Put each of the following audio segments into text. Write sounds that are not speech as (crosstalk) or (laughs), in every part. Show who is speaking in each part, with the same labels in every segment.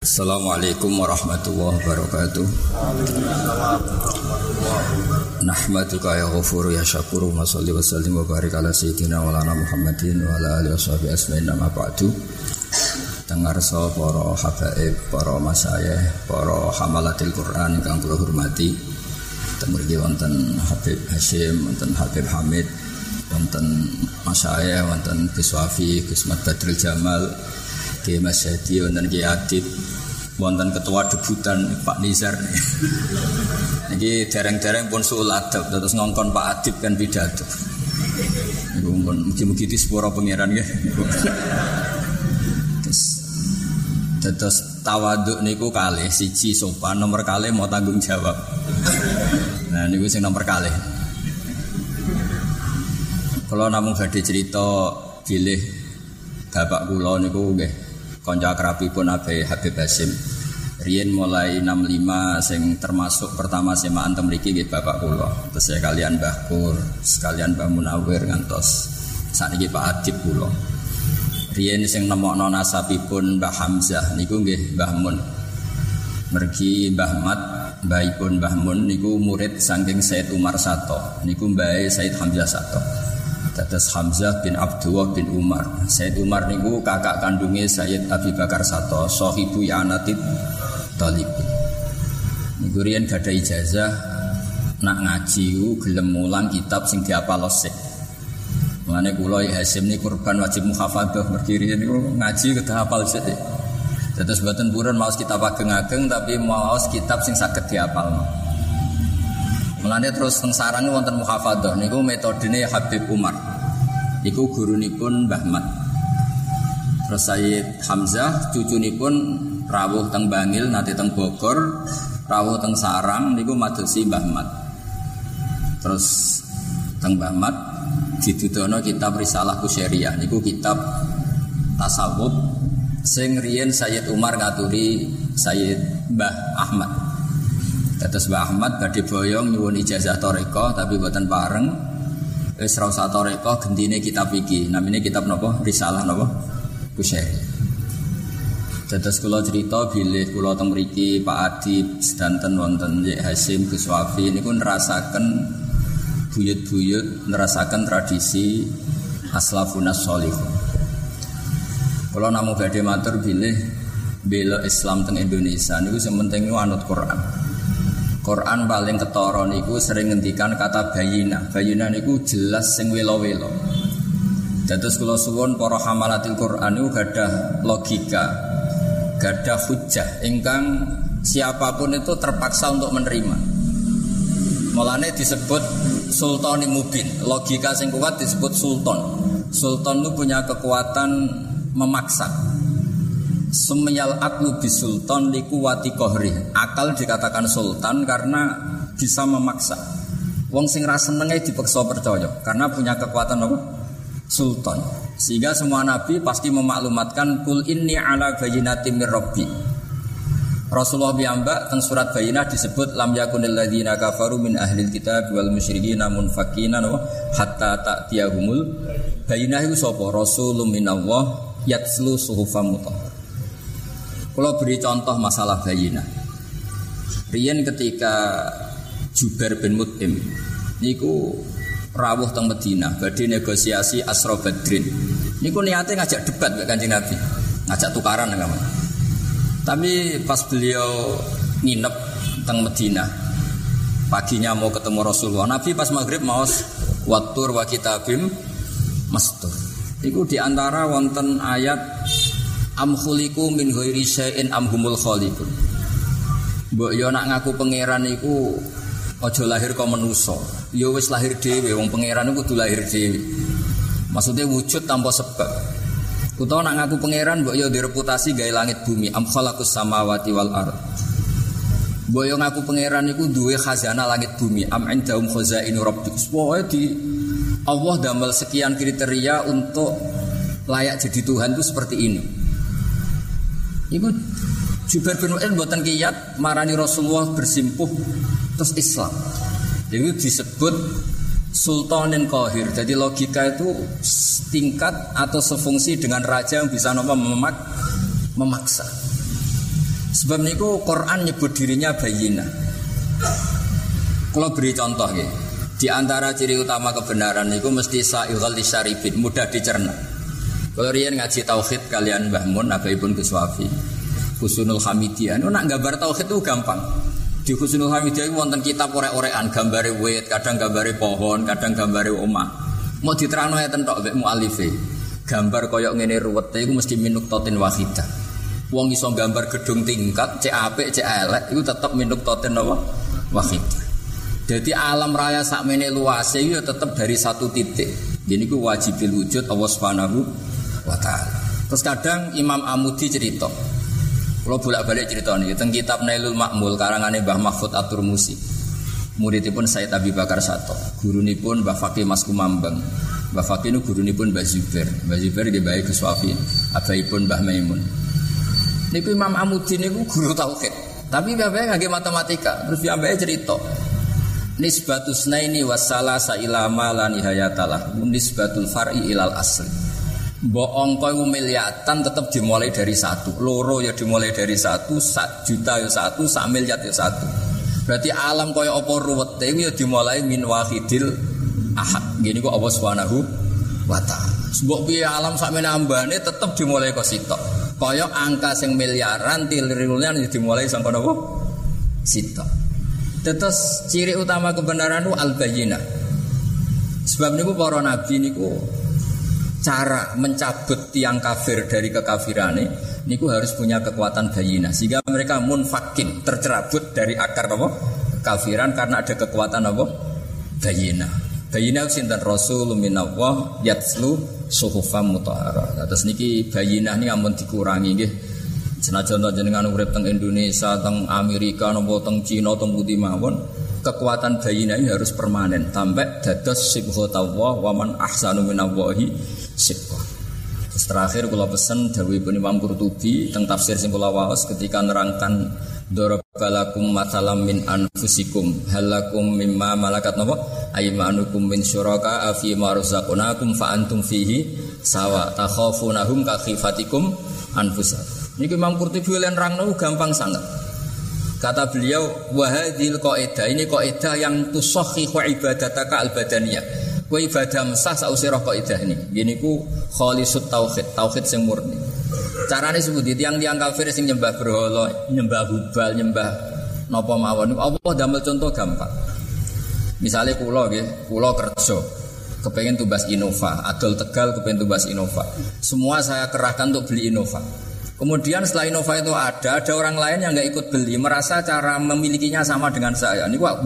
Speaker 1: Assalamualaikum warahmatullahi wabarakatuh. Nahmaduka ya ghafuru ya syakuru Wa salli wa sallim wa barik ala sayyidina wa lana Muhammadin Wa ala alihi wa asmain nama ba'du. Dengar so para habaib, para masayah, para hamalatil Quran yang kula hormati. Temurgi wonten Habib Hashim, wonten Habib Hamid Wonten masayah, wonten Gus Wafi, Gus Badrul Jamal Ki Mas Hadi wonten Ki Adib wonten ketua debutan Pak Nizar. (laughs) Ini dereng-dereng pun suul adab terus ngongkon Pak Adib kan pidato. Pun mugi-mugi di sepuro pangeran ya (laughs) terus terus tawaduk niku kali siji sopan nomor kali mau tanggung jawab. (laughs) Nah niku sing nomor kali kalau namun gak cerita pilih bapak kula niku nggih konco akrabi pun Abe Habib Basim Rien mulai 65 sing termasuk pertama semaan temriki nggih Bapak kula. Terus saya kalian Mbah Kur, sekalian Mbah Munawir ngantos sakniki Pak Adib kula. Rien sing nemokno nasabipun Mbah Hamzah niku nggih Mbah Mun. Mergi Mbah Mat, Mbahipun Mbah Mun niku murid saking Said Umar Sato. Niku Mbah Said Hamzah Sato. Dadas Hamzah bin Abdullah bin Umar. Said Umar niku kakak kandungnya Sayyid Abi Bakar Sato, sohibu Yanatib Talib. Niku riyen gada ijazah nak ngaji ku gelem mulang kitab sing diapal sik. Mulane kula Hasim ni kurban wajib muhafadzah mergi riyen niku ngaji kedah hafal sik. Dados mboten purun maos kitab ageng-ageng tapi maos kitab sing saged diapal. Mulane terus teng sarang wonten muhafadzah niku metodene Habib Umar. Iku gurunipun Mbah Mat. Terus Sayyid Hamzah cucunipun rawuh teng Bangil nanti teng Bogor, rawuh teng Sarang niku madosi Mbah Mat. Terus teng Mbah Mat didudono kitab Risalah Kusyariah niku kitab tasawuf sing riyen Sayyid Umar ngaturi Sayyid Mbah Ahmad. Tetes Mbah Ahmad badhe boyong nyuwun ijazah toreko tapi buatan bareng Wis ra usah toreko gendine kitab iki. Namine kitab napa? Risalah napa? Kusyari. Dados kula cerita bilih kula teng mriki Pak Adib sedanten wonten Yek Hasim Gus Wafi niku nerasaken buyut-buyut nerasaken tradisi aslafunas solihun. Kalau namu badhe matur bilih bela Islam teng Indonesia niku sing penting anut Quran. Quran paling ketara niku sering ngendikan kata bayina. Bayina niku jelas sing welo-welo. Dados kula suwun para hamalatil Quran niku gadah logika, gadah hujah ingkang siapa pun itu terpaksa untuk menerima. Mulane disebut sultani mubin. Logika sing kuat disebut sultan. Sultan itu punya kekuatan memaksa. Sumyal aklu bisultan wati kohri. Akal dikatakan sultan karena bisa memaksa. Wong sing senenge dipaksa percaya karena punya kekuatan apa? Sultan. Sehingga semua nabi pasti memaklumatkan kul inni ala bayinati mir rabbi. Rasulullah biyamba teng surat bayinah disebut lam yakunil ladzina kafaru min ahlil kitab wal musyrikin namun fakina no, hatta ta'tiyahumul bayinah itu sapa rasulun minallah yatslu suhufam mutahhar kalau beri contoh masalah bayina. Rian ketika Jubair bin Mut'im niku rawuh teng Medina badhe negosiasi Asra Badrin. Niku niatnya ngajak debat mbek Kanjeng Nabi. Ngajak tukaran enggak Tapi pas beliau nginep teng Medina paginya mau ketemu Rasulullah. Nabi pas maghrib mau watur wa kitabim mastur. Iku di antara wonten ayat am khuliku min ghairi syai'in am humul khaliqun mbok yo nak ngaku pangeran iku aja lahir kok manusa. Yo wis lahir dhewe wong pangeran iku kudu lahir dhewe. Maksudnya wujud tanpa sebab. Utawa nak ngaku pangeran mbok yo direputasi gawe langit bumi. Am khalaqus samawati wal ard. Mbok yo ngaku pangeran iku duwe khazanah langit bumi. Am indahum khazainu rabbik pokoke di Allah damel sekian kriteria untuk layak jadi Tuhan itu seperti ini Iku Jubair bin Mu'in buatan kiat marani Rasulullah bersimpuh terus Islam. Itu disebut Sultanin Qahir. Jadi logika itu tingkat atau sefungsi dengan raja yang bisa nama memak memaksa. Sebab niku Quran nyebut dirinya bayina. Kalau beri contoh ya, di antara ciri utama kebenaran niku mesti sa'ighal disyaribin, mudah dicerna. Kalau rian ngaji tauhid kalian Mbah Mun, Abaipun Kuswafi, Husunul Hamidiyah, itu nak gambar tauhid itu gampang. Di Husunul Hamidiyah itu wonten kitab orek-orekan, gambare wit, kadang gambare pohon, kadang gambare omah. Mau diterangno ya tentok mek mualife. Gambar koyok ngene ruwete iku mesti minuk totin wahidah. Wong iso gambar gedung tingkat, cek apik, cek elek, itu tetap minuk totin apa? Wahidah. Jadi alam raya sak mene luase itu tetap dari satu titik. Jadi ku wajibil wujud Allah Subhanahu wa taala. Terus kadang Imam Amudi cerita. Kalau bolak-balik cerita nih, tentang kitab Nailul Makmul karangan Mbah Mahfud Atur Musi. Muridipun Said Abi Bakar Sato, gurunipun Mbah Fakih Mas Kumambang. Mbah Fakih itu gurunipun Mbah Zubair. Mbah Zubair baik ke Suafi, abaipun Mbah Maimun. Niku Imam Amudi niku guru tauhid. Tapi bapak nggak matematika. Terus dia cerita. Nisbatus naini wasala sailama la nihayatalah. Nisbatul far'i ilal asli. Mbok angka iku miliatan tetap dimulai dari satu. Loro ya dimulai dari satu, sak juta ya satu, sak miliar ya satu. Berarti alam kaya apa ruwet ya dimulai min wahidil ahad. Gini kok Allah Subhanahu wa taala. Sebab piye alam sak menambane tetap dimulai kok sitok. Kaya angka sing miliaran triliunan ya dimulai sampai napa? Sitok. Terus ciri utama kebenaran itu al-bayyinah. Sebab niku para nabi niku cara mencabut tiang kafir dari kekafiran niku harus punya kekuatan bayina sehingga mereka munfakin tercerabut dari akar apa? Kafiran karena ada kekuatan apa? Bayina bayina sinten? Rasul minallah yatslu suhufam mutahara. Atas niki bayina ini amun dikurangi nggih. Senajan jenengan urip teng Indonesia teng Amerika nopo teng Cina teng putih mawon kekuatan bayina ini harus permanen. Sampai dados sibghatullah wa man ahsanu minallahi sibghah Terus terakhir kula pesen dawuh Ibnu Imam Qurtubi tentang tafsir sing kula waos ketika nerangkan darabalakum matalam min anfusikum halakum mimma malakat napa? Aymanukum min syuraka fi ma razaqnakum fa antum fihi sawa. Takhafunahum ka khifatikum anfusakum. Niki Imam Qurtubi lan rangno gampang sangat kata beliau wahadil qaedah ini qaedah yang tusahhihu ibadataka al badaniyah Kue ibadah mesah sausir rokok idah ini. Gini ku tauhid, tauhid sing murni. Caranya sebut di tiang-tiang kafir sing nyembah berhala, nyembah hubal, nyembah nopo mawon. Allah damel contoh gampang. Misalnya kulo gitu, kulo kerja, kepengen tubas Innova, adol tegal kepengen tubas Innova. Semua saya kerahkan untuk beli Innova. Kemudian setelah Innova itu ada, ada orang lain yang nggak ikut beli, merasa cara memilikinya sama dengan saya. Ini wah,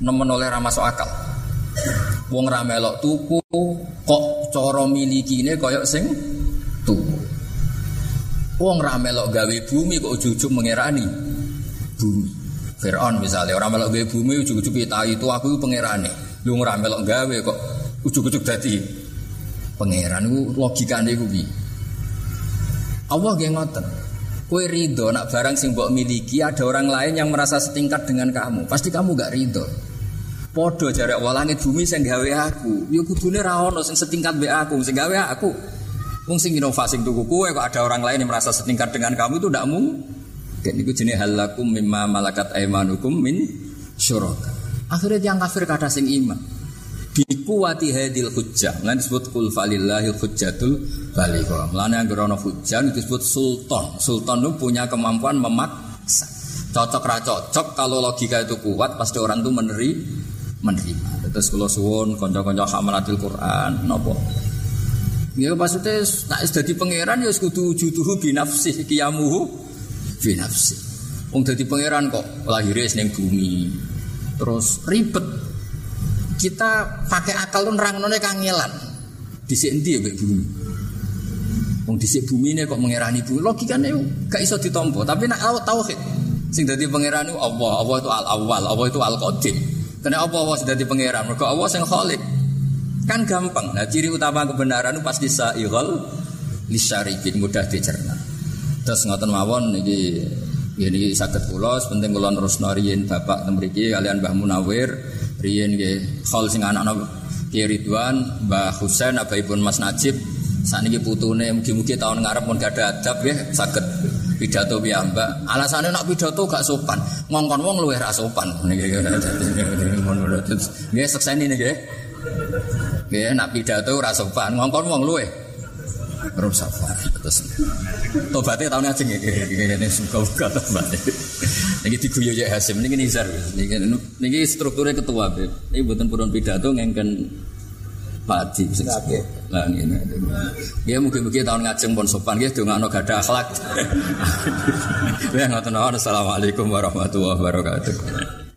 Speaker 1: nemen oleh ramah akal. Wong ra melok tuku kok cara milikine kaya sing tuku. Wong ra melok gawe bumi kok ujug-ujug mengerani bumi. Fir'aun misalnya orang melok gawe bumi ujug-ujug kita itu aku pangerane. Lu ora melok gawe kok ujug-ujug dadi logikane iku piye? Allah nggih ngoten. Kue ridho nak barang sing mbok miliki ada orang lain yang merasa setingkat dengan kamu. Pasti kamu gak ridho. Podo jare Allah langit bumi sing gawe aku. Ya kudune ra sing setingkat mbek aku, sing gawe aku. Wong sing inovasi tuku kowe kok ada orang lain yang merasa setingkat dengan kamu itu ndak mungkin. Niku jenenge halakum mimma malakat aimanukum min syuraka. Akhirnya yang kafir kata sing iman. Bikuwati hadil hujjah. Lan disebut kul falillahil hujjatul balighah. Lan yang gerono hujjah disebut sultan. Sultan itu punya kemampuan memaksa. Cocok ra cocok kalau logika itu kuat pasti orang itu meneri menerima. Terus kalau suwon konco-konco hamalatil Quran nopo. Ya maksudnya nak jadi pangeran ya kudu jutuhu binafsi kiamuhu binafsi. Wong jadi pangeran kok lahirnya seneng bumi. Terus ribet. Kita pakai akal tuh nerang none kangelan. Di sini ya bumi. Wong di bumi ini kok mengerani bumi. Logikanya gak iso ditompo. Tapi nak tauhid. Sing jadi pangeran Allah. Allah itu al awal. Allah itu al qadim. Karena apa Allah sudah di pangeran? Mereka Allah yang khalik. Kan gampang. Nah ciri utama kebenaran itu pasti sa'ighal lisyarikin mudah dicerna. Terus ngoten mawon ini ini sakit pulos penting kulon terus bapak temriki kalian Mbah Munawir riyen nggih khol sing anak-anak Ki Ridwan Mbah Husain abaipun Mas Najib saat ini putune mugi-mugi tahun ngarep pun gak ada adab ya sakit pidato piyambak. Alasannya nak pidato gak sopan. Ngongkon wong luwih ra sopan. Nggih sekseni nggih. Nggih nak pidato ra sopan. Ngongkon wong luwih Rum safar terus tobatnya tahun aja nih ini suka-suka tobatnya ini diguyu ya Hasim. Ini nizar ini ini strukturnya ketua beb ini buatan purun pidato ngengken padi lah ini ya mungkin-mungkin tahun ngajeng pun sopan. Nggak gak ada akhlak. (laughs) Ya tahu assalamualaikum warahmatullahi wabarakatuh